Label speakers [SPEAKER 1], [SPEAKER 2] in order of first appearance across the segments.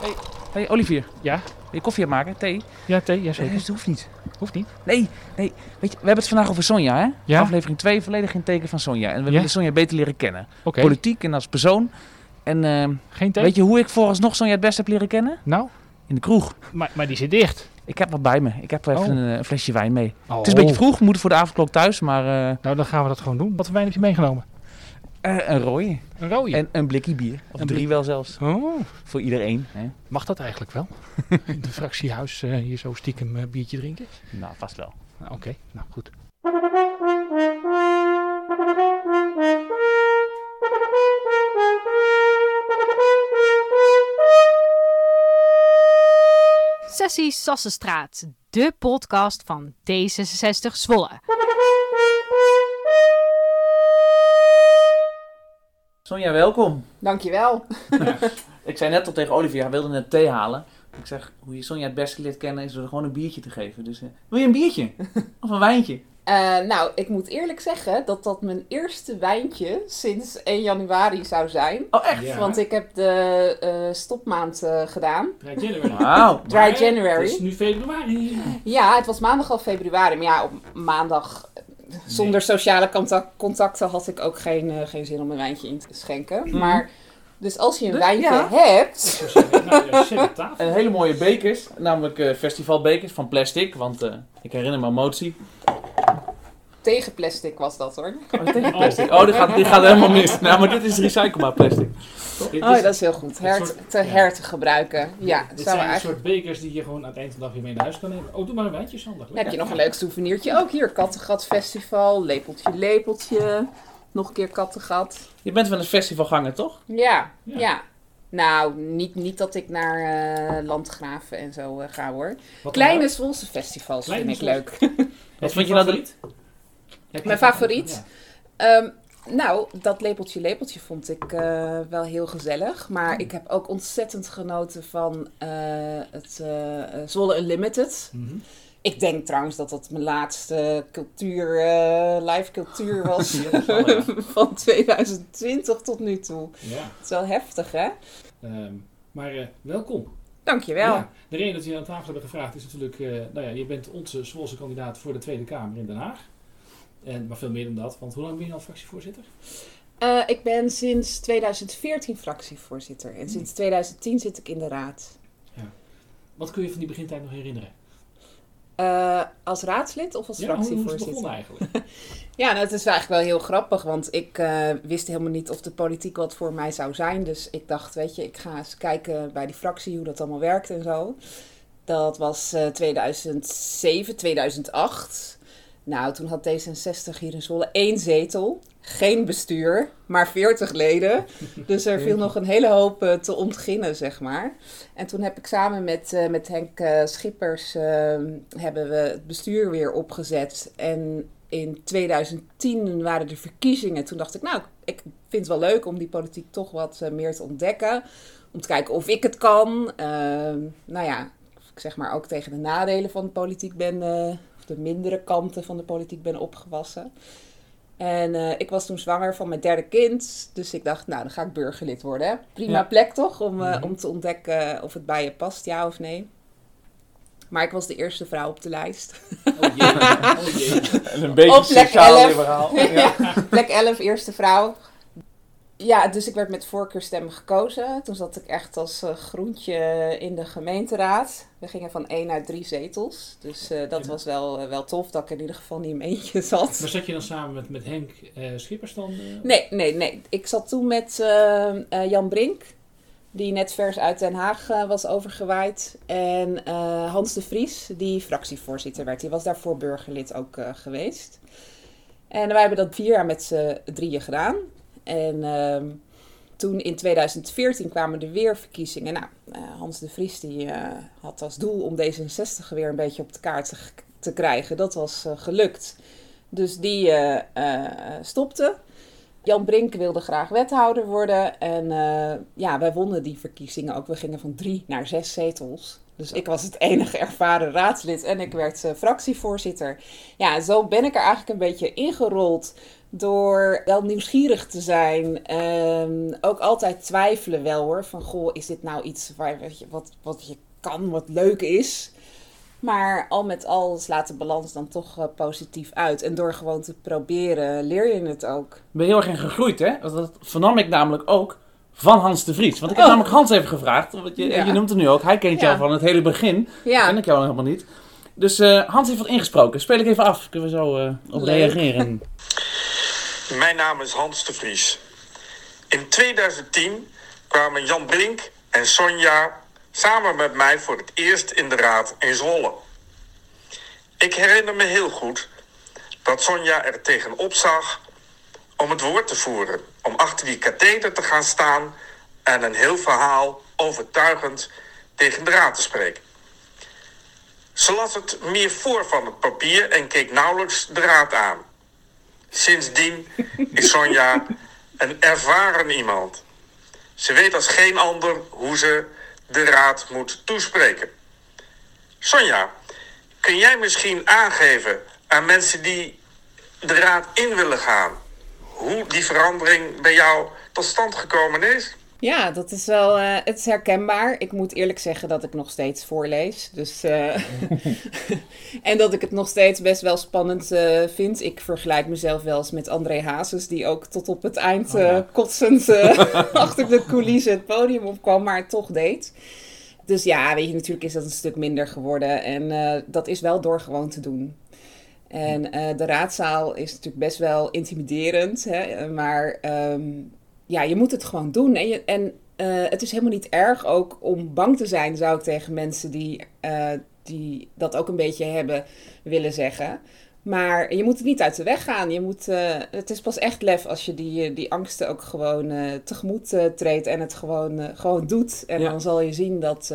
[SPEAKER 1] Hey, hey Olivier,
[SPEAKER 2] Ja?
[SPEAKER 1] wil je koffie maken? Thee?
[SPEAKER 2] Ja, thee, ja
[SPEAKER 1] Nee,
[SPEAKER 2] zeker.
[SPEAKER 1] dat hoeft niet.
[SPEAKER 2] Hoeft niet.
[SPEAKER 1] Nee, nee. Weet je, we hebben het vandaag over Sonja, hè?
[SPEAKER 2] Ja?
[SPEAKER 1] Aflevering 2, volledig in teken van Sonja. En we
[SPEAKER 2] Ja?
[SPEAKER 1] willen Sonja beter leren kennen.
[SPEAKER 2] Oké,
[SPEAKER 1] Politiek en als persoon. En eh,
[SPEAKER 2] geen thee?
[SPEAKER 1] weet je hoe ik vooralsnog Sonja het best heb leren kennen?
[SPEAKER 2] Nou,
[SPEAKER 1] In de kroeg.
[SPEAKER 2] maar, maar die zit dicht.
[SPEAKER 1] Ik heb wat bij me. Ik heb even
[SPEAKER 2] Oh.
[SPEAKER 1] een, eh, een flesje wijn mee.
[SPEAKER 2] Oh.
[SPEAKER 1] Het is een beetje vroeg, we moeten voor de avondklok thuis, maar eh,
[SPEAKER 2] Nou, dan gaan we dat gewoon doen. Wat voor wijn heb je meegenomen?
[SPEAKER 1] Eh, een rode.
[SPEAKER 2] Een rode.
[SPEAKER 1] En een blikje bier. Of
[SPEAKER 2] Een
[SPEAKER 1] drie
[SPEAKER 2] blik-
[SPEAKER 1] wel zelfs.
[SPEAKER 2] Oh,
[SPEAKER 1] Voor iedereen. Hè?
[SPEAKER 2] mag dat eigenlijk wel? In de fractiehuis eh, hier zo stiekem een biertje drinken?
[SPEAKER 1] Nou, vast wel.
[SPEAKER 2] Nou, Oké, nou goed.
[SPEAKER 3] Sessie Sassenstraat, de podcast van D66 Zwolle.
[SPEAKER 1] Sonja, welkom.
[SPEAKER 4] Dankjewel.
[SPEAKER 1] Ik zei net al tegen Olivier, hij wilde net thee halen. Ik zeg, hoe je Sonja het beste leert kennen is door er gewoon een biertje te geven. Dus eh, wil je een biertje? of een wijntje?
[SPEAKER 4] Eh, nou, ik moet eerlijk zeggen dat dat mijn eerste wijntje sinds 1 januari zou zijn.
[SPEAKER 1] Oh, echt?
[SPEAKER 2] Ja.
[SPEAKER 4] Want ik heb de eh, stopmaand eh, gedaan.
[SPEAKER 2] Dry January.
[SPEAKER 1] Wauw.
[SPEAKER 4] Dry January.
[SPEAKER 2] nu februari.
[SPEAKER 4] Ja, het was maandag al februari. Maar ja, op maandag zonder sociale contact- contacten had ik ook geen, eh, geen zin om een wijntje in te schenken. Maar, dus als je een
[SPEAKER 1] Dus,
[SPEAKER 4] wijntje
[SPEAKER 1] ja.
[SPEAKER 4] hebt...
[SPEAKER 2] nou, ja, zet op tafel.
[SPEAKER 1] En hele mooie bekers, namelijk eh, festivalbekers van plastic. Want eh, ik herinner me een motie.
[SPEAKER 4] Tegen plastic was dat hoor.
[SPEAKER 1] Oh, tegen plastic. Oh, die gaat, die gaat helemaal mis. Nou, maar dit is recyclebaar plastic.
[SPEAKER 4] Oh, dat is heel goed. Her,
[SPEAKER 2] soort-
[SPEAKER 4] te
[SPEAKER 2] ja.
[SPEAKER 4] her te gebruiken. Ja,
[SPEAKER 2] Dit
[SPEAKER 4] zou
[SPEAKER 2] zijn een
[SPEAKER 4] eigenlijk...
[SPEAKER 2] soort bekers die je gewoon aan het eind van de dag weer mee naar huis kan nemen. Oh, doe maar een wijntje, Sander.
[SPEAKER 4] Heb je nog een leuk souvenirtje ook hier. Kattengat Festival, lepeltje, lepeltje. Nog een keer Kattengat.
[SPEAKER 1] Je bent van een festivalganger, toch?
[SPEAKER 4] Ja,
[SPEAKER 2] Ja.
[SPEAKER 4] ja. Nou, niet, niet dat ik naar eh, Landgraven en zo eh, ga hoor.
[SPEAKER 2] Wat
[SPEAKER 4] Kleine
[SPEAKER 2] dan?
[SPEAKER 4] Zwolse festivals
[SPEAKER 2] Kleine
[SPEAKER 4] vind ik leuk.
[SPEAKER 1] Wat vond je nou de...
[SPEAKER 4] Mijn favoriet? Ehm, nou, dat lepeltje, lepeltje vond ik eh, wel heel gezellig. Maar ik heb ook ontzettend genoten van eh, het Zwolle Unlimited.
[SPEAKER 2] Mhm.
[SPEAKER 4] Ik denk trouwens dat dat mijn laatste cultuur, live cultuur was
[SPEAKER 2] Ja, dat zal wel, ja.
[SPEAKER 4] van 2020 tot nu toe.
[SPEAKER 2] Ja.
[SPEAKER 4] Het is wel heftig, hè?
[SPEAKER 2] Ehm, maar welkom.
[SPEAKER 4] Dankjewel.
[SPEAKER 2] Ja, de reden dat we je aan tafel hebben gevraagd is natuurlijk, nou ja, je bent onze Zwolse kandidaat voor de Tweede Kamer in Den Haag. En, maar veel meer dan dat, want hoe lang ben je al fractievoorzitter?
[SPEAKER 4] Eh, ik ben sinds 2014 fractievoorzitter en sinds 2010 zit ik in de raad.
[SPEAKER 2] Wat kun je van die begintijd nog herinneren?
[SPEAKER 4] Eh, als raadslid of als
[SPEAKER 2] Ja, hoe
[SPEAKER 4] fractievoorzitter?
[SPEAKER 2] eigenlijk?
[SPEAKER 4] Ja, nou, het is eigenlijk wel heel grappig, want ik eh, wist helemaal niet of de politiek wat voor mij zou zijn. Dus ik dacht, weet je, ik ga eens kijken bij die fractie hoe dat allemaal werkt en zo. Dat was eh 2007, 2008. Nou, toen had D66 hier in Zwolle één zetel, geen bestuur, maar 40 leden. Dus er viel nog een hele hoop eh, te ontginnen, zeg maar. En toen heb ik samen met, eh, met Henk eh, Schippers eh, hebben we het bestuur weer opgezet. En in 2010 waren er verkiezingen. Toen dacht ik, nou, ik vind het wel leuk om die politiek toch wat meer te ontdekken. Om te kijken of ik het kan. Ehm, nou ja, ik zeg maar ook tegen de nadelen van de politiek ben, de mindere kanten van de politiek ben opgewassen. En eh, ik was toen zwanger van mijn derde kind. Dus ik dacht, nou, dan ga ik burgerlid worden. Hè? Prima
[SPEAKER 2] Ja.
[SPEAKER 4] plek toch? Om, eh,
[SPEAKER 2] Mhm.
[SPEAKER 4] om te ontdekken of het bij je past, ja of nee. Maar ik was de eerste vrouw op de lijst.
[SPEAKER 2] Oh jee, oh jee.
[SPEAKER 1] En een beetje sociaal-liberaal. Ja.
[SPEAKER 4] Plek 11, eerste vrouw. Ja, dus ik werd met voorkeurstemmen gekozen. Toen zat ik echt als eh, groentje in de gemeenteraad. We gingen van één naar drie zetels. Dus eh, dat
[SPEAKER 2] Ja.
[SPEAKER 4] was wel, eh, wel tof dat ik in ieder geval niet in mijn eentje zat.
[SPEAKER 2] Maar zat je dan samen met, met Henk Schippers dan?
[SPEAKER 4] Nee, nee, nee. Ik zat toen met Jan Brink, die net vers uit Den Haag was overgewaaid. En Hans de Vries, die fractievoorzitter werd. Die was daarvoor burgerlid ook geweest. En wij hebben dat vier jaar met z'n drieën gedaan. En ehm, toen in 2014 kwamen er weer verkiezingen. Nou, eh, Hans de Vries die, eh, had als doel om D66 weer een beetje op de kaart te, te krijgen. Dat was eh, gelukt. Dus die stopte. Jan Brink wilde graag wethouder worden. En ja, wij wonnen die verkiezingen ook. We gingen van drie naar zes zetels. Dus ik was het enige ervaren raadslid en ik werd fractievoorzitter. Ja, zo ben ik er eigenlijk een beetje ingerold door wel nieuwsgierig te zijn. Ehm, ook altijd twijfelen wel hoor. Van goh, is dit nou iets waar, je, wat, wat je kan, wat leuk is? Maar al met al slaat de balans dan toch eh, positief uit. En door gewoon te proberen leer je het ook.
[SPEAKER 1] Ik ben heel erg in gegroeid, hè? Want Dat vernam ik namelijk ook van Hans de Vries. Want ik heb
[SPEAKER 4] Oh.
[SPEAKER 1] namelijk Hans even gevraagd. Want je,
[SPEAKER 4] Ja.
[SPEAKER 1] je noemt hem nu ook. Hij kent jou van het hele begin.
[SPEAKER 4] Ja,
[SPEAKER 1] Ken ik jou helemaal niet. Dus eh, Hans heeft wat ingesproken. Speel ik even af. Kunnen we zo eh, op
[SPEAKER 4] Leuk.
[SPEAKER 1] reageren.
[SPEAKER 5] Mijn naam is Hans de Vries. In 2010 kwamen Jan Brink en Sonja samen met mij voor het eerst in de raad in Zwolle. Ik herinner me heel goed dat Sonja er tegenop zag om het woord te voeren, om achter die katheder te gaan staan en een heel verhaal overtuigend tegen de raad te spreken. Ze las het meer voor van het papier en keek nauwelijks de raad aan. Sindsdien is Sonja een ervaren iemand. Ze weet als geen ander hoe ze de raad moet toespreken. Sonja, kun jij misschien aangeven aan mensen die de raad in willen gaan, hoe die verandering bij jou tot stand gekomen is?
[SPEAKER 4] Ja dat is wel eh, het is herkenbaar. Ik moet eerlijk zeggen dat ik nog steeds voorlees. Dus, eh, en dat ik het nog steeds best wel spannend eh, vind. Ik vergelijk mezelf wel eens met André Hazes, die ook tot op het eind
[SPEAKER 1] Oh ja.
[SPEAKER 4] kotsend achter de coulissen het podium opkwam, maar het toch deed. Dus ja, weet je, natuurlijk is dat een stuk minder geworden. En dat is wel door gewoon te doen. En de raadzaal is natuurlijk best wel intimiderend. Hè? Maar ehm, ja, je moet het gewoon doen. En, je, en eh, het is helemaal niet erg ook om bang te zijn, zou ik tegen mensen die, eh, die dat ook een beetje hebben willen zeggen. Maar je moet het niet uit de weg gaan. Je moet, eh, het is pas echt lef als je die, die angsten ook gewoon tegemoet treedt en het gewoon, gewoon doet. En
[SPEAKER 1] Ja.
[SPEAKER 4] dan zal je zien dat,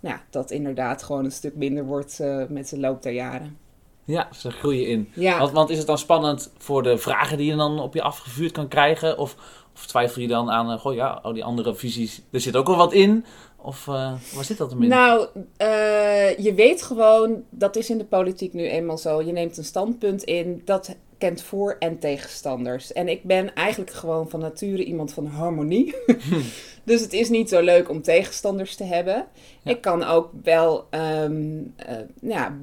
[SPEAKER 4] nou, dat inderdaad gewoon een stuk minder wordt met de loop der jaren.
[SPEAKER 1] Ja, ze groeien in.
[SPEAKER 4] Ja.
[SPEAKER 1] Want, want is het dan spannend voor de vragen die je dan op je afgevuurd kan krijgen? Of, of twijfel je dan aan, eh, goh ja, oh, die andere visies, er zit ook wel wat in? Of eh, waar zit dat hem in?
[SPEAKER 4] Nou, eh, je weet gewoon, dat is in de politiek nu eenmaal zo. Je neemt een standpunt in, dat kent voor- en tegenstanders. En ik ben eigenlijk gewoon van nature iemand van harmonie. dus het is niet zo leuk om tegenstanders te hebben.
[SPEAKER 1] Ja.
[SPEAKER 4] Ik kan ook wel eh, ja,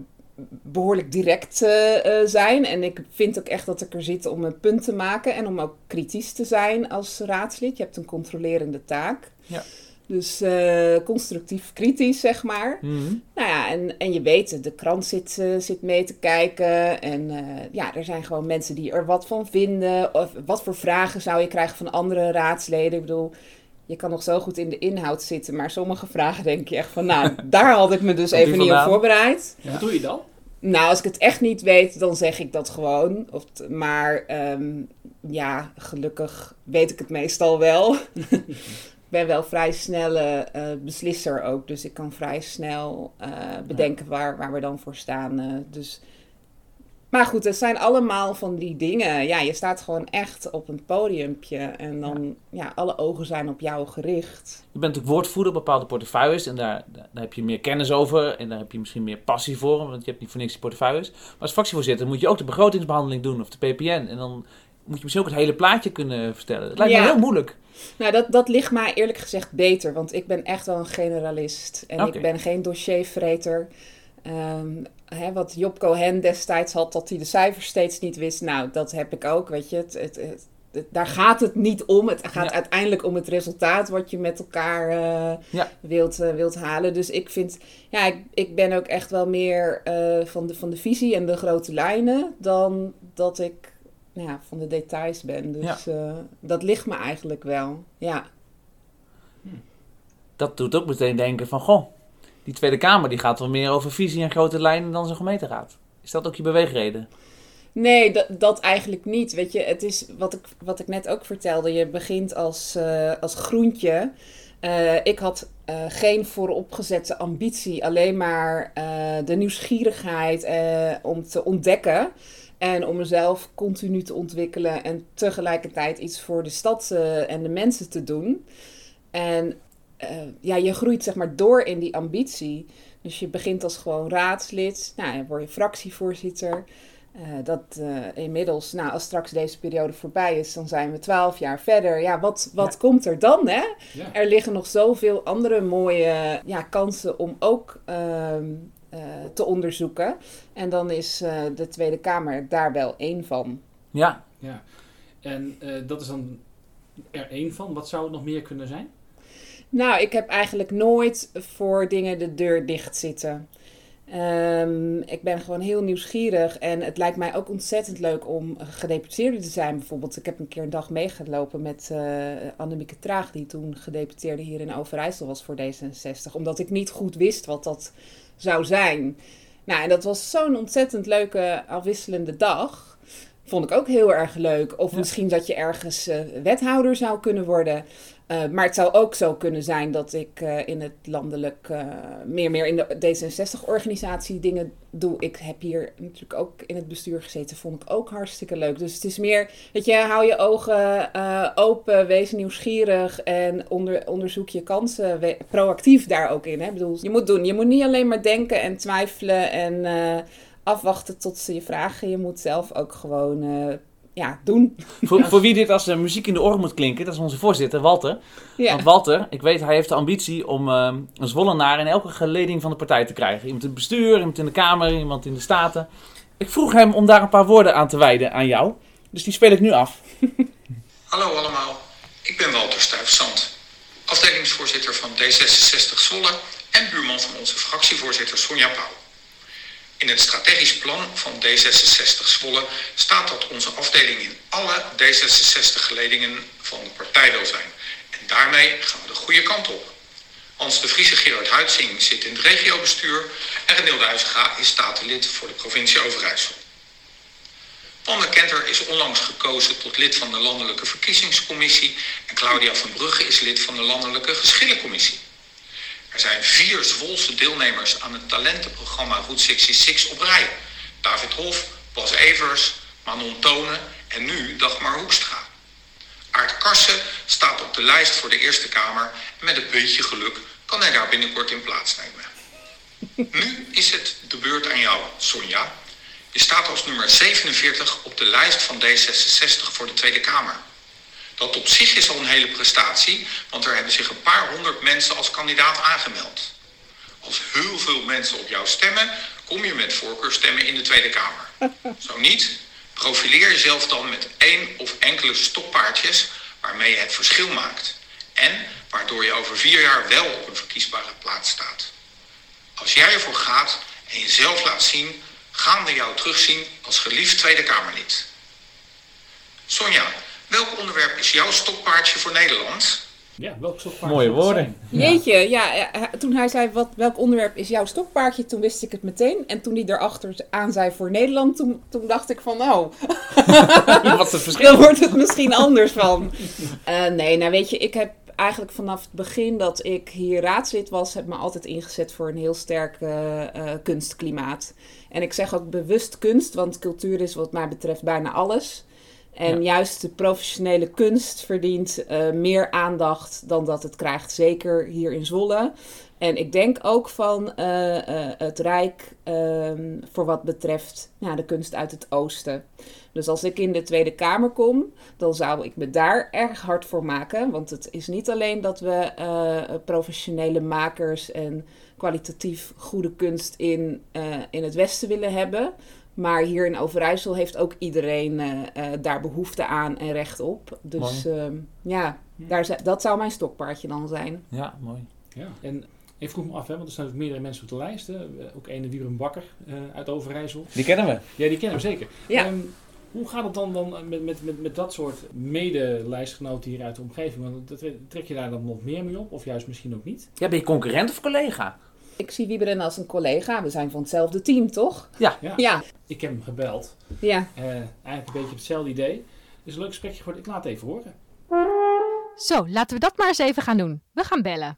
[SPEAKER 4] behoorlijk direct eh, eh, zijn. En ik vind ook echt dat ik er zit om een punt te maken en om ook kritisch te zijn als raadslid. Je hebt een controlerende taak.
[SPEAKER 1] Ja.
[SPEAKER 4] Dus eh, constructief kritisch, zeg maar.
[SPEAKER 1] Mhm.
[SPEAKER 4] Nou ja, en, en je weet, de krant zit, zit mee te kijken. En eh, ja, er zijn gewoon mensen die er wat van vinden. Of wat voor vragen zou je krijgen van andere raadsleden? Ik bedoel, je kan nog zo goed in de inhoud zitten. Maar sommige vragen denk je echt van, nou, daar had ik me dus even niet op voorbereid.
[SPEAKER 2] Wat doe je dan?
[SPEAKER 4] Nou, als ik het echt niet weet, dan zeg ik dat gewoon. Of maar ehm, ja, gelukkig weet ik het meestal wel. ik ben wel vrij snelle eh, beslisser ook. Dus ik kan vrij snel eh, bedenken waar, waar we dan voor staan. eh, dus... Maar goed, het zijn allemaal van die dingen. Ja, je staat gewoon echt op een podiumpje. En dan, ja, alle ogen zijn op jou gericht.
[SPEAKER 1] Je bent natuurlijk woordvoerder op bepaalde portefeuilles en daar, daar heb je meer kennis over en daar heb je misschien meer passie voor, want je hebt niet voor niks die portefeuilles. Maar als fractievoorzitter moet je ook de begrotingsbehandeling doen of de PPN en dan moet je misschien ook het hele plaatje kunnen vertellen. Het lijkt me heel moeilijk.
[SPEAKER 4] Nou, dat, dat ligt mij eerlijk gezegd beter, want ik ben echt wel een generalist. En ik ben geen dossiervreter. Ehm, hè, wat Job Cohen destijds had, dat hij de cijfers steeds niet wist. Nou, dat heb ik ook, weet je. Het, het, het- het- daar gaat het niet om. Het gaat
[SPEAKER 1] Ja.
[SPEAKER 4] uiteindelijk om het resultaat wat je met elkaar eh,
[SPEAKER 1] Ja.
[SPEAKER 4] wilt, eh, wilt halen. Dus ik vind, ja, ik, ik ben ook echt wel meer eh, van, de, van de visie en de grote lijnen dan dat ik nou ja, van de details ben. Dus dat ligt me eigenlijk wel, ja.
[SPEAKER 1] Dat doet ook meteen denken van, goh, die Tweede Kamer die gaat wel meer over visie en grote lijnen dan zo'n gemeenteraad. Is dat ook je beweegreden?
[SPEAKER 4] Nee, dat, dat eigenlijk niet. Weet je, het is wat ik, wat ik net ook vertelde. Je begint als, eh, als groentje. Eh, ik had eh, geen vooropgezette ambitie, alleen maar de nieuwsgierigheid om te ontdekken. En om mezelf continu te ontwikkelen en tegelijkertijd iets voor de stad en de mensen te doen. En eh, ja, je groeit zeg maar door in die ambitie. Dus je begint als gewoon raadslid, nou, dan word je fractievoorzitter. Eh, dat eh, inmiddels, nou, als straks deze periode voorbij is, dan zijn we twaalf jaar verder. Ja, wat, wat
[SPEAKER 2] Ja.
[SPEAKER 4] komt er dan, hè?
[SPEAKER 2] Ja.
[SPEAKER 4] Er liggen nog zoveel andere mooie ja, kansen om ook ehm, eh, te onderzoeken. En dan is eh, de Tweede Kamer daar wel één van.
[SPEAKER 1] Ja,
[SPEAKER 2] ja. En eh, dat is dan er één van. Wat zou het nog meer kunnen zijn?
[SPEAKER 4] Nou, ik heb eigenlijk nooit voor dingen de deur dicht zitten. Ehm, ik ben gewoon heel nieuwsgierig en het lijkt mij ook ontzettend leuk om gedeputeerde te zijn. Bijvoorbeeld, ik heb een keer een dag meegelopen met eh Annemieke Traag, die toen gedeputeerde hier in Overijssel was voor D66. Omdat ik niet goed wist wat dat zou zijn. Nou, en dat was zo'n ontzettend leuke, afwisselende dag. Vond ik ook heel erg leuk. Of
[SPEAKER 1] Ja.
[SPEAKER 4] misschien dat je ergens eh, wethouder zou kunnen worden. Uh, maar het zou ook zo kunnen zijn dat ik uh, in het landelijk meer, meer in de D66-organisatie dingen doe. Ik heb hier natuurlijk ook in het bestuur gezeten, vond ik ook hartstikke leuk. Dus het is meer, weet je, hou je ogen open, wees nieuwsgierig en onder, onderzoek je kansen we, proactief daar ook in. Hè? Ik bedoel, je moet doen. Je moet niet alleen maar denken en twijfelen en afwachten tot ze je vragen. Je moet zelf ook gewoon uh, ja, doen.
[SPEAKER 1] Voor, voor wie dit als uh, muziek in de oren moet klinken, dat is onze voorzitter, Walter.
[SPEAKER 4] Ja.
[SPEAKER 1] Want Walter, ik weet, hij heeft de ambitie om uh, een Zwollenaar in elke geleding van de partij te krijgen. Iemand in het bestuur, iemand in de Kamer, iemand in de Staten. Ik vroeg hem om daar een paar woorden aan te wijden aan jou. Dus die speel ik nu af.
[SPEAKER 6] Hallo allemaal, ik ben Walter Stuyvesant. Afdelingsvoorzitter van D66 Zwolle en buurman van onze fractievoorzitter Sonja Pauw. In het strategisch plan van D66 Zwolle staat dat onze afdeling in alle D66-geledingen van de partij wil zijn. En daarmee gaan we de goede kant op. Hans de Vries en Gerard zitten in het regiobestuur en Renilde Huizinga is statenlid voor de provincie Overijssel. Wanne Kenter is onlangs gekozen tot lid van de Landelijke Verkiezingscommissie en Claudia van Brugge is lid van de Landelijke Geschillencommissie. Er zijn vier Zwolse deelnemers aan het talentenprogramma Route 66 op rij. David Hof, Bas Evers, Manon Tonen en nu Dagmar Hoekstra. Aart Karsen staat op de lijst voor de Eerste Kamer en met een beetje geluk kan hij daar binnenkort in plaatsnemen. Nu is het de beurt aan jou, Sonja. Je staat als nummer 47 op de lijst van D66 voor de Tweede Kamer. Dat op zich is al een hele prestatie, want er hebben zich een paar honderd mensen als kandidaat aangemeld. Als heel veel mensen op jou stemmen, kom je met voorkeurstemmen in de Tweede Kamer. Zo niet, profileer jezelf dan met één of enkele stokpaardjes waarmee je het verschil maakt. En waardoor je over vier jaar wel op een verkiesbare plaats staat. Als jij ervoor gaat en jezelf laat zien, gaan we jou terugzien als geliefd Tweede Kamerlid. Sonja, welk onderwerp is jouw stokpaardje voor Nederland?
[SPEAKER 2] Ja, welk stokpaardje
[SPEAKER 1] Mooie woorden.
[SPEAKER 2] zijn?
[SPEAKER 4] Jeetje, ja, ja, toen hij zei wat, welk onderwerp is jouw stokpaardje, toen wist ik het meteen. En toen hij erachter aan zei voor Nederland, toen, toen dacht ik van oh,
[SPEAKER 1] Wat het verschil?
[SPEAKER 4] dan wordt het misschien anders van. Eh, nee, nou weet je, ik heb eigenlijk vanaf het begin dat ik hier raadslid was, heb me altijd ingezet voor een heel sterk eh, eh, kunstklimaat. En ik zeg ook bewust kunst, want cultuur is wat mij betreft bijna alles. En
[SPEAKER 1] Ja.
[SPEAKER 4] juist de professionele kunst verdient eh, meer aandacht dan dat het krijgt, zeker hier in Zwolle. En ik denk ook van eh, eh, het Rijk ehm, voor wat betreft ja, de kunst uit het oosten. Dus als ik in de Tweede Kamer kom, dan zou ik me daar erg hard voor maken. Want het is niet alleen dat we professionele makers en kwalitatief goede kunst in, in het Westen willen hebben. Maar hier in Overijssel heeft ook iedereen eh, eh, daar behoefte aan en recht op. Dus ehm, ja, daar, dat zou mijn stokpaardje dan zijn.
[SPEAKER 1] Ja, mooi.
[SPEAKER 2] Ja, en ik vroeg me af, hè, want er staan ook meerdere mensen op de lijst. Hè. Eh, Ook ene Wierum Bakker eh, uit Overijssel.
[SPEAKER 1] Die kennen we.
[SPEAKER 2] Ja, die kennen we zeker.
[SPEAKER 4] Ja.
[SPEAKER 2] Ehm, hoe gaat het dan, dan met, met, met, met dat soort mede-lijstgenoten hier uit de omgeving? Want dat- trek je daar dan nog meer mee op? Of juist misschien ook niet?
[SPEAKER 1] Ja, ben je concurrent of collega?
[SPEAKER 4] Ik zie Wieberen als een collega. We zijn van hetzelfde team, toch?
[SPEAKER 1] Ja.
[SPEAKER 2] Ja.
[SPEAKER 4] Ja,
[SPEAKER 2] Ik heb hem gebeld.
[SPEAKER 4] ja.
[SPEAKER 2] Eh, eigenlijk een beetje op hetzelfde idee. Dus een leuk gesprekje geworden. Ik laat het even horen.
[SPEAKER 3] Zo, laten we dat maar eens even gaan doen. We gaan bellen.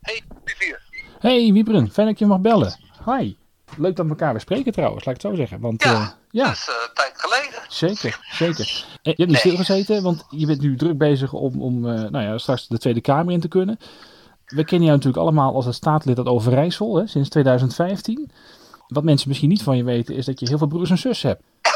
[SPEAKER 7] Hey, Vivier.
[SPEAKER 2] Hey Wieberen, fijn dat je mag bellen. Hi. Leuk dat we elkaar weer spreken trouwens, laat ik het zo zeggen. Want,
[SPEAKER 7] Ja,
[SPEAKER 2] eh, ja.
[SPEAKER 7] dat is eh, een tijd geleden.
[SPEAKER 2] Zeker, zeker. Je hebt niet stilgezeten, want je bent nu druk bezig om, om eh, nou ja, straks de Tweede Kamer in te kunnen. We kennen jou natuurlijk allemaal als het staatslid uit Overijssel, hè, sinds 2015. Wat mensen misschien niet van je weten, is dat je heel veel broers en zussen hebt.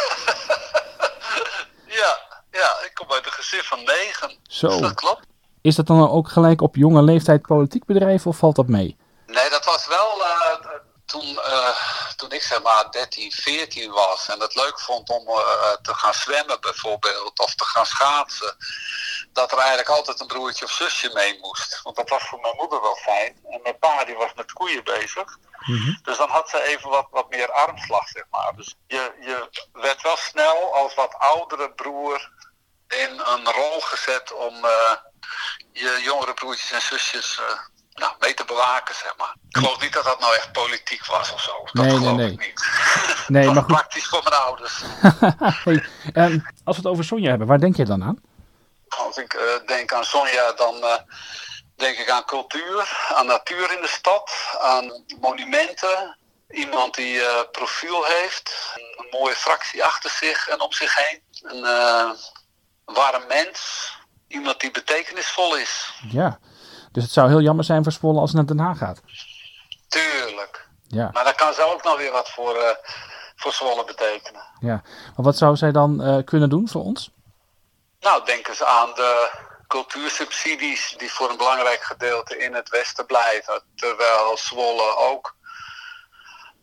[SPEAKER 7] Ja, ja, ik kom uit een gezin van negen.
[SPEAKER 2] Zo.
[SPEAKER 7] Dat klopt.
[SPEAKER 2] Is dat dan ook gelijk op jonge leeftijd politiek bedrijven of valt dat mee?
[SPEAKER 7] Nee, dat was wel eh, toen, eh, toen ik zeg maar 13, 14 was en het leuk vond om eh, te gaan zwemmen bijvoorbeeld of te gaan schaatsen. Dat er eigenlijk altijd een broertje of zusje mee moest. Want dat was voor mijn moeder wel fijn. En mijn pa die was met koeien bezig. Dus dan had ze even wat, wat meer armslag, zeg maar. Dus je, je werd wel snel als wat oudere broer in een rol gezet om eh, je jongere broertjes en zusjes eh, nou, mee te bewaken, zeg maar. Ik geloof niet dat dat nou echt politiek was of zo. Dat
[SPEAKER 2] Nee, nee,
[SPEAKER 7] geloof
[SPEAKER 2] nee.
[SPEAKER 7] ik niet.
[SPEAKER 2] Nee,
[SPEAKER 7] dat
[SPEAKER 2] maar goed.
[SPEAKER 7] praktisch voor mijn ouders.
[SPEAKER 2] hey, ehm, als we het over Sonja hebben, waar denk je dan aan?
[SPEAKER 7] Als ik eh, denk aan Sonja, dan eh, denk ik aan cultuur, aan natuur in de stad, aan monumenten. Iemand die eh, profiel heeft, een mooie fractie achter zich en om zich heen. Een warm mens, iemand die betekenisvol is.
[SPEAKER 2] Ja, dus het zou heel jammer zijn voor Zwolle als het naar Den Haag gaat.
[SPEAKER 7] Tuurlijk.
[SPEAKER 2] Ja,
[SPEAKER 7] Maar daar kan ze ook nog weer wat voor, voor Zwolle betekenen.
[SPEAKER 2] ja. Maar wat zou zij dan kunnen doen voor ons?
[SPEAKER 7] Nou, denk eens aan de cultuursubsidies die voor een belangrijk gedeelte in het westen blijven. Terwijl Zwolle ook,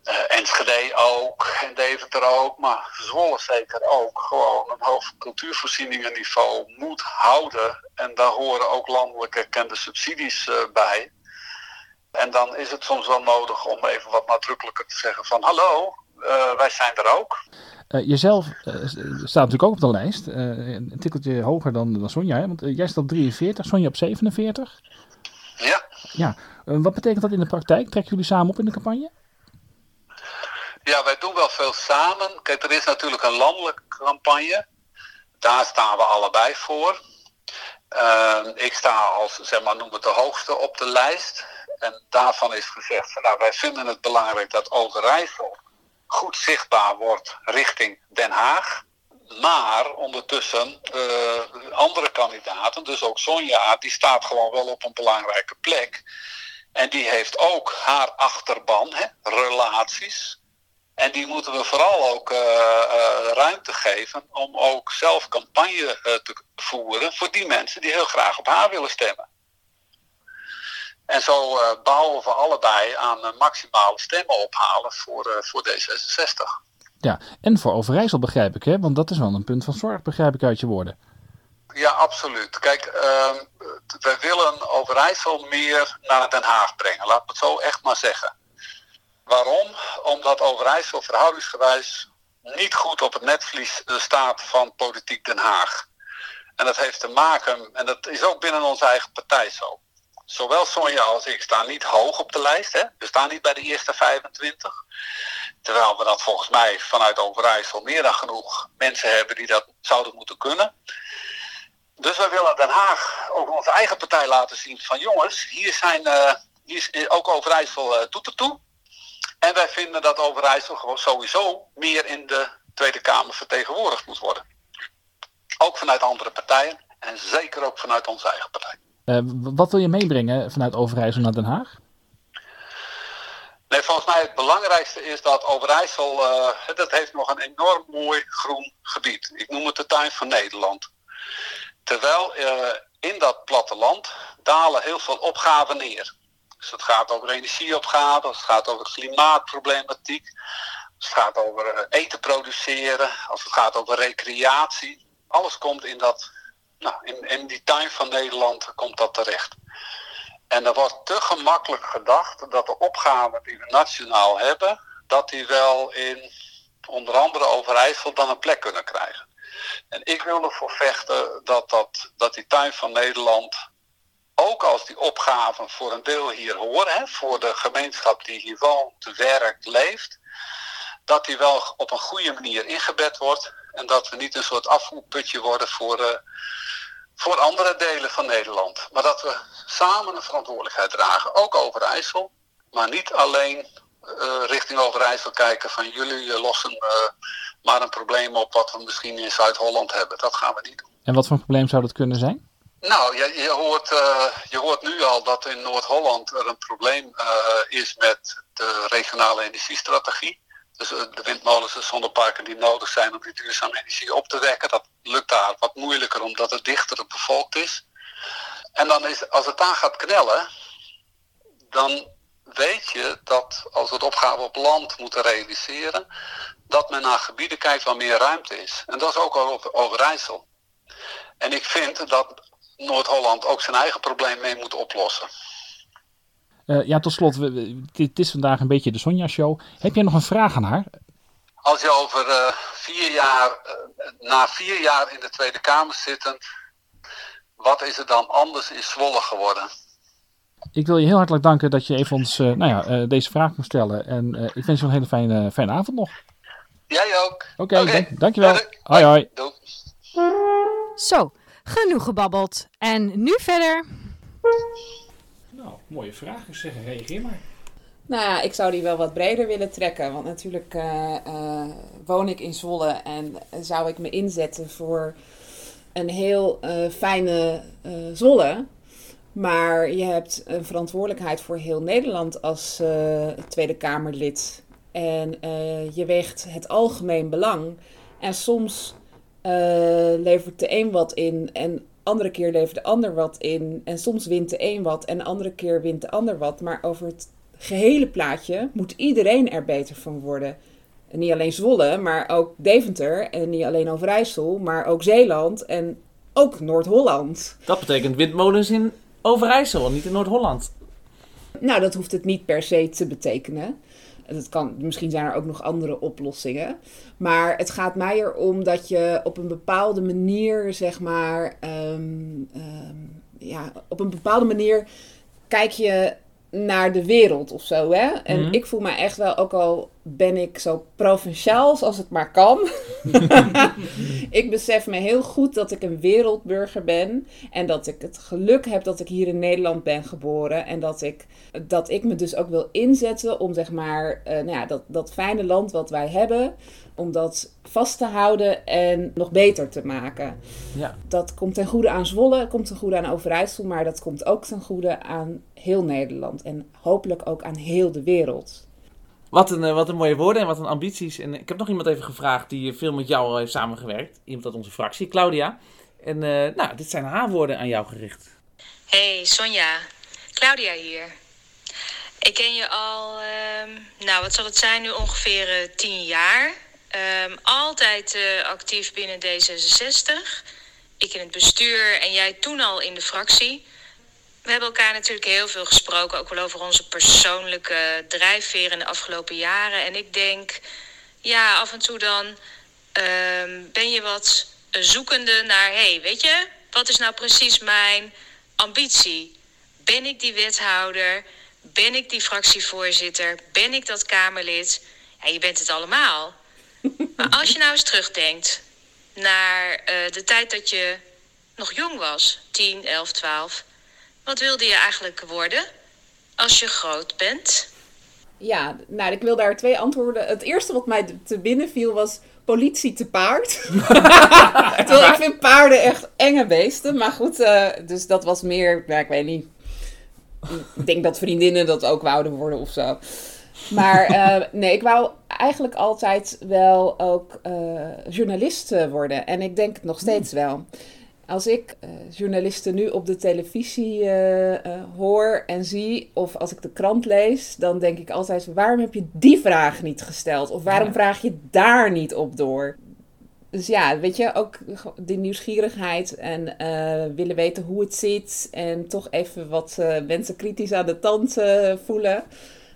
[SPEAKER 7] eh, Enschede ook en Deventer ook, maar Zwolle zeker ook gewoon een hoog cultuurvoorzieningenniveau moet houden. En daar horen ook landelijk erkende subsidies eh, bij. En dan is het soms wel nodig om even wat nadrukkelijker te zeggen van hallo, eh, wij zijn er ook.
[SPEAKER 2] Eh, jezelf eh, staat natuurlijk ook op de lijst. eh, een tikkeltje hoger dan, dan Sonja, hè? want eh, jij staat op 43, Sonja op 47.
[SPEAKER 7] Ja.
[SPEAKER 2] Ja, eh, wat betekent dat in de praktijk? Trekken jullie samen op in de campagne?
[SPEAKER 7] Ja, wij doen wel veel samen. Kijk, er is natuurlijk een landelijke campagne. Daar staan we allebei voor. Ik sta als, zeg maar, noem het de hoogste op de lijst. En daarvan is gezegd, van, nou, wij vinden het belangrijk dat Overijssel goed zichtbaar wordt richting Den Haag. Maar ondertussen, eh, andere kandidaten, dus ook Sonja, die staat gewoon wel op een belangrijke plek. En die heeft ook haar achterban, hè, relaties. En die moeten we vooral ook eh, eh, ruimte geven om ook zelf campagne te voeren voor die mensen die heel graag op haar willen stemmen. En zo eh, bouwen we allebei aan eh, maximale stemmen ophalen voor, eh, voor D66.
[SPEAKER 2] Ja, en voor Overijssel begrijp ik, hè? want dat is wel een punt van zorg, begrijp ik uit je woorden.
[SPEAKER 7] Ja, absoluut. Kijk, ehm, wij willen Overijssel meer naar Den Haag brengen. Laat me het zo echt maar zeggen. Waarom? Omdat Overijssel verhoudingsgewijs niet goed op het netvlies staat van politiek Den Haag. En dat heeft te maken, en dat is ook binnen onze eigen partij zo. Zowel Sonja als ik staan niet hoog op de lijst. Hè? We staan niet bij de eerste 25. Terwijl we dat volgens mij vanuit Overijssel meer dan genoeg mensen hebben die dat zouden moeten kunnen. Dus wij willen Den Haag ook onze eigen partij laten zien van jongens, hier, zijn, eh, ook Overijssel uh, doet ertoe. En wij vinden dat Overijssel gewoon sowieso meer in de Tweede Kamer vertegenwoordigd moet worden. Ook vanuit andere partijen en zeker ook vanuit onze eigen partij.
[SPEAKER 2] Eh, wat wil je meebrengen vanuit Overijssel naar Den Haag?
[SPEAKER 7] Nee, volgens mij het belangrijkste is dat Overijssel, eh, dat heeft nog een enorm mooi groen gebied. Ik noem het de tuin van Nederland. Terwijl eh, in dat platteland dalen heel veel opgaven neer. Dus het gaat over energieopgaven, het gaat over klimaatproblematiek, het gaat over eten produceren, als het gaat over recreatie. Alles komt in, dat, nou, in, die tuin van Nederland komt dat terecht. En er wordt te gemakkelijk gedacht dat de opgaven die we nationaal hebben, dat die wel in onder andere Overijssel dan een plek kunnen krijgen. En ik wil ervoor vechten dat, dat, dat die tuin van Nederland, ook als die opgaven voor een deel hier horen, hè, voor de gemeenschap die hier woont, werkt, leeft, dat die wel op een goede manier ingebed wordt. En dat we niet een soort afvoerputje worden voor, uh, voor andere delen van Nederland. Maar dat we samen een verantwoordelijkheid dragen, ook over IJssel, maar niet alleen uh, richting Overijssel kijken van jullie lossen uh, maar een probleem op wat we misschien in Zuid-Holland hebben. Dat gaan we niet doen.
[SPEAKER 2] En wat voor een probleem zou dat kunnen zijn?
[SPEAKER 7] Nou, je, je, hoort, je hoort nu al dat in Noord-Holland er een probleem is met de regionale energiestrategie. Dus uh, de windmolens en zonneparken die nodig zijn om die duurzame energie op te wekken. Dat lukt daar wat moeilijker omdat het dichter bevolkt is. En dan is, als het daar gaat knellen, dan weet je dat als we het opgave op land moeten realiseren, dat men naar gebieden kijkt waar meer ruimte is. En dat is ook al op Overijssel. En ik vind dat Noord-Holland ook zijn eigen probleem mee moet oplossen.
[SPEAKER 2] Uh, ja, tot slot, het is vandaag een beetje de Sonja-show. Heb jij nog een vraag aan haar?
[SPEAKER 7] Als je over uh, vier jaar, uh, na vier jaar in de Tweede Kamer zitten, wat is er dan anders in Zwolle geworden?
[SPEAKER 2] Ik wil je heel hartelijk danken dat je even ons nou ja, deze vraag kon stellen. En ik wens je een hele fijne, fijne avond nog.
[SPEAKER 7] Jij ook.
[SPEAKER 2] Oké, okay, okay. dank, dankjewel. Hoi, hoi.
[SPEAKER 7] Doei.
[SPEAKER 3] Zo, genoeg gebabbeld. En nu verder.
[SPEAKER 2] Mooie vraag. zeg, reageer maar.
[SPEAKER 4] Nou ja, ik zou die wel wat breder willen trekken. Want natuurlijk uh, uh, woon ik in Zwolle en zou ik me inzetten voor een heel uh, fijne Zwolle. Maar je hebt een verantwoordelijkheid voor heel Nederland als Tweede Kamerlid. En je weegt het algemeen belang. En soms levert de een wat in en andere keer levert de ander wat in. En soms wint de een wat en de andere keer wint de ander wat. Maar over het gehele plaatje moet iedereen er beter van worden. En niet alleen Zwolle, maar ook Deventer. En niet alleen Overijssel, maar ook Zeeland en ook Noord-Holland.
[SPEAKER 1] Dat betekent windmolens in Overijssel, niet in Noord-Holland.
[SPEAKER 4] Nou, dat hoeft het niet per se te betekenen. Het kan, misschien zijn er ook nog andere oplossingen. Maar het gaat mij erom dat je op een bepaalde manier, zeg maar, um, um, ja, op een bepaalde manier kijk je naar de wereld of zo. Hè? En
[SPEAKER 1] Mhm.
[SPEAKER 4] ik voel me echt wel, ook al ben ik zo provinciaals als het maar kan. ik besef me heel goed dat ik een wereldburger ben. En dat ik het geluk heb dat ik hier in Nederland ben geboren. En dat ik, dat ik me dus ook wil inzetten om zeg maar, eh, nou ja, dat, dat fijne land wat wij hebben. Om dat vast te houden en nog beter te maken.
[SPEAKER 1] Ja.
[SPEAKER 4] Dat komt ten goede aan Zwolle, komt ten goede aan Overijssel, maar dat komt ook ten goede aan heel Nederland en hopelijk ook aan heel de wereld.
[SPEAKER 1] Wat een, eh, wat een mooie woorden en wat een ambities. En ik heb nog iemand even gevraagd die veel met jou al heeft samengewerkt. Iemand uit onze fractie, Claudia. En eh, nou, dit zijn haar woorden aan jou gericht.
[SPEAKER 8] Hey Sonja, Claudia hier. Ik ken je al, ehm, nou wat zal het zijn nu, ongeveer eh, tien jaar. Ehm, altijd eh, actief binnen D66. Ik in het bestuur en jij toen al in de fractie. We hebben elkaar natuurlijk heel veel gesproken, ook wel over onze persoonlijke drijfveer in de afgelopen jaren. En ik denk, ja, af en toe dan ehm, ben je wat zoekende naar, hé, hey, weet je, wat is nou precies mijn ambitie? Ben ik die wethouder? Ben ik die fractievoorzitter? Ben ik dat Kamerlid? Ja, je bent het allemaal. Maar als je nou eens terugdenkt naar uh, de tijd dat je nog jong was, 10, 11, 12. Wat wilde je eigenlijk worden als je groot bent?
[SPEAKER 4] Ja, nou, ik wil daar twee antwoorden. Het eerste wat mij te binnen viel was politie te paard. Terwijl ik vind paarden echt enge beesten. Maar goed, uh, dus dat was meer, ja, ik weet niet. Ik denk dat vriendinnen dat ook wouden worden of zo. Maar uh, nee, ik wou eigenlijk altijd wel ook uh, journalist worden. En ik denk het nog steeds wel. Als ik uh, journalisten nu op de televisie hoor en zie, of als ik de krant lees, dan denk ik altijd: waarom heb je die vraag niet gesteld? Of waarom ja. vraag je daar niet op door? Dus ja, weet je, ook die nieuwsgierigheid en willen weten hoe het zit. En toch even wat mensen kritisch aan de tand voelen.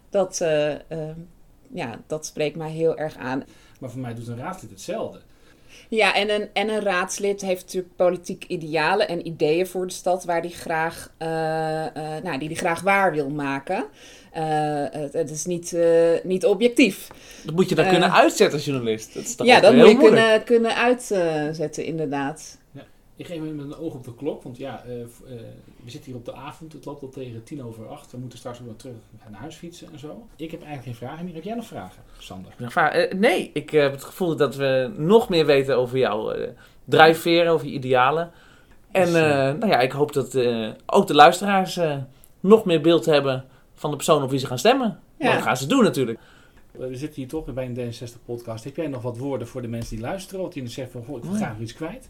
[SPEAKER 4] Dat, ja, dat spreekt mij heel erg aan.
[SPEAKER 2] Maar voor mij doet een raadslid hetzelfde.
[SPEAKER 4] Ja, en een, en een raadslid heeft natuurlijk politiek idealen en ideeën voor de stad waar die graag, nou, die die graag waar wil maken. Uh, het, het, is niet, niet objectief.
[SPEAKER 1] Dat moet je dan kunnen uitzetten als journalist. Dat is
[SPEAKER 4] ja, dat moet je
[SPEAKER 1] moeilijk.
[SPEAKER 4] kunnen, kunnen uitzetten, inderdaad.
[SPEAKER 2] Ik geef even met een oog op de klok, want ja, uh, uh, we zitten hier op de avond. Het loopt al tegen tien over acht. We moeten straks weer terug naar huis fietsen en zo. Ik heb eigenlijk geen vragen meer. Heb jij nog vragen, Sander?
[SPEAKER 1] Uh, nee, ik heb het gevoel dat we nog meer weten over jouw drijfveren, over je idealen. En dus, nou ja, ik hoop dat ook de luisteraars nog meer beeld hebben van de persoon op wie ze gaan stemmen. Ja. Dat gaan ze doen natuurlijk.
[SPEAKER 2] We zitten hier toch bij een D66-podcast. Heb jij nog wat woorden voor de mensen die luisteren? Wat die zeggen van, goh, ik wil graag iets kwijt.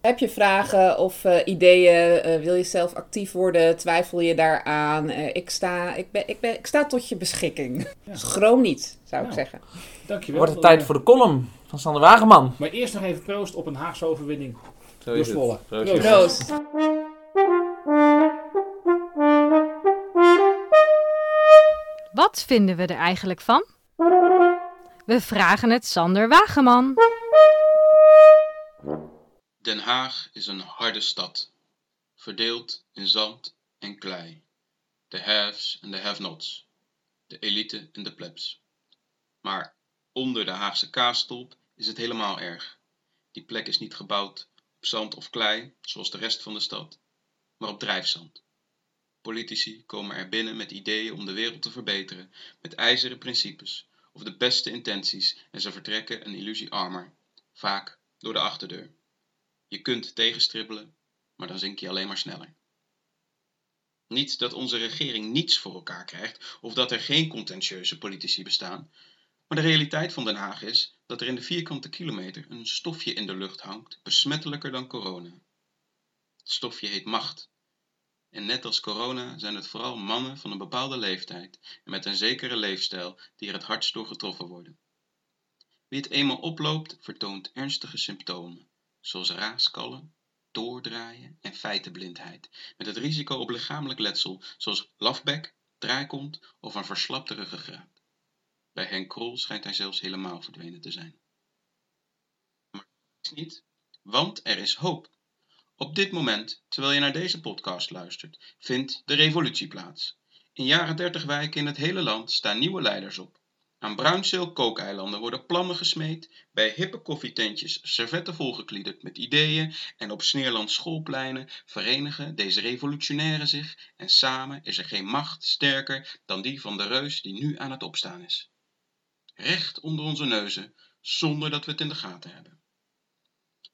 [SPEAKER 4] Heb je vragen of uh, ideeën? Uh, wil je zelf actief worden? Twijfel je daaraan? Uh, ik, sta, ik, ben, ik, ben, ik sta tot je beschikking. Ja. Schroom niet, zou nou, ik zeggen.
[SPEAKER 2] Dankjewel.
[SPEAKER 1] Wordt het tijd voor de column van Sander Wageman.
[SPEAKER 2] Maar eerst nog even proost op een Haagse overwinning. Zo is
[SPEAKER 1] Zwolle.
[SPEAKER 4] Proost. proost.
[SPEAKER 3] Wat vinden we er eigenlijk van? We vragen het Sander Wageman.
[SPEAKER 9] Den Haag is een harde stad, verdeeld in zand en klei. De haves en de have-nots, de elite en de plebs. Maar onder de Haagse kaastolp is het helemaal erg. Die plek is niet gebouwd op zand of klei, zoals de rest van de stad, maar op drijfzand. Politici komen er binnen met ideeën om de wereld te verbeteren, met ijzeren principes of de beste intenties en ze vertrekken een illusie armer, vaak door de achterdeur. Je kunt tegenstribbelen, maar dan zink je alleen maar sneller. Niet dat onze regering niets voor elkaar krijgt of dat er geen contentieuze politici bestaan, maar de realiteit van Den Haag is dat er in de vierkante kilometer een stofje in de lucht hangt, besmettelijker dan corona. Het stofje heet macht. En net als corona zijn het vooral mannen van een bepaalde leeftijd en met een zekere leefstijl die er het hardst door getroffen worden. Wie het eenmaal oploopt, vertoont ernstige symptomen, zoals raaskallen, doordraaien en feitenblindheid, met het risico op lichamelijk letsel zoals lafbek, draaikont of een verslapte ruggengraat. Bij Henk Krol schijnt hij zelfs helemaal verdwenen te zijn. Maar is niet, want er is hoop. Op dit moment, terwijl je naar deze podcast luistert, vindt de revolutie plaats. In jaren 30 wijken in het hele land staan nieuwe leiders op. Aan Bruinzeel kookeilanden worden plannen gesmeed, bij hippe koffietentjes servetten volgekliederd met ideeën en op Sneerland schoolpleinen verenigen deze revolutionairen zich en samen is er geen macht sterker dan die van de reus die nu aan het opstaan is. Recht onder onze neuzen, zonder dat we het in de gaten hebben.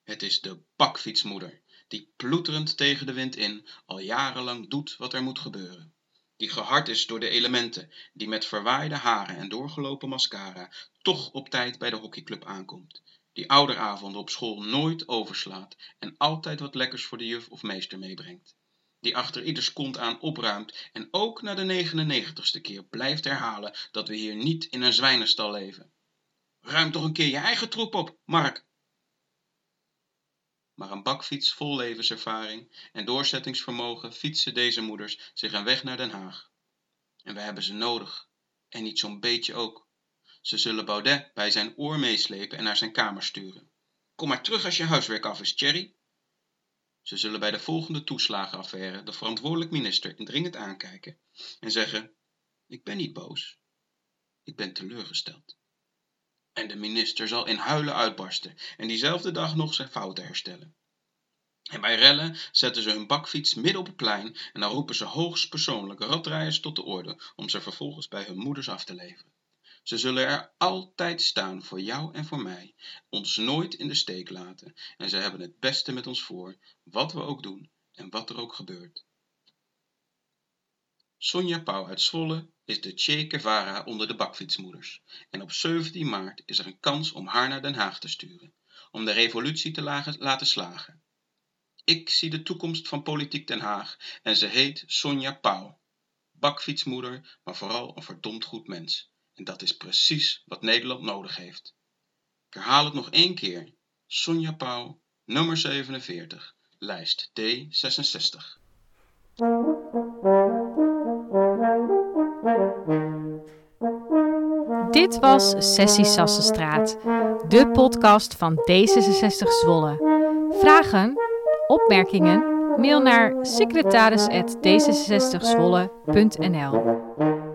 [SPEAKER 9] Het is de bakfietsmoeder, die ploeterend tegen de wind in al jarenlang doet wat er moet gebeuren die gehard is door de elementen, die met verwaaide haren en doorgelopen mascara toch op tijd bij de hockeyclub aankomt, die ouderavonden op school nooit overslaat en altijd wat lekkers voor de juf of meester meebrengt, die achter ieders kont aan opruimt en ook na de 99ste keer blijft herhalen dat we hier niet in een zwijnenstal leven. Ruim toch een keer je eigen troep op, Mark, maar een bakfiets vol levenservaring en doorzettingsvermogen fietsen deze moeders zich een weg naar Den Haag. En we hebben ze nodig, en niet zo'n beetje ook. Ze zullen Baudet bij zijn oor meeslepen en naar zijn kamer sturen. Kom maar terug als je huiswerk af is, Thierry. Ze zullen bij de volgende toeslagenaffaire de verantwoordelijk minister indringend aankijken en zeggen: Ik ben niet boos, ik ben teleurgesteld. En de minister zal in huilen uitbarsten en diezelfde dag nog zijn fouten herstellen. En bij rellen zetten ze hun bakfiets midden op het plein en dan roepen ze hoogstpersoonlijk radrijders tot de orde om ze vervolgens bij hun moeders af te leveren. Ze zullen er altijd staan voor jou en voor mij, ons nooit in de steek laten en ze hebben het beste met ons voor, wat we ook doen en wat er ook gebeurt. Sonja Pauw uit Zwolle is de Che Guevara onder de bakfietsmoeders. En op 17 maart is er een kans om haar naar Den Haag te sturen, om de revolutie te laten slagen. Ik zie de toekomst van politiek Den Haag en ze heet Sonja Pauw. Bakfietsmoeder, maar vooral een verdomd goed mens. En dat is precies wat Nederland nodig heeft. Ik herhaal het nog één keer. Sonja Pauw, nummer 47, lijst D66.
[SPEAKER 3] Dit was Sessie Sassenstraat, de podcast van D66 Zwolle. Vragen, opmerkingen, mail naar secretaris.d66zwolle.nl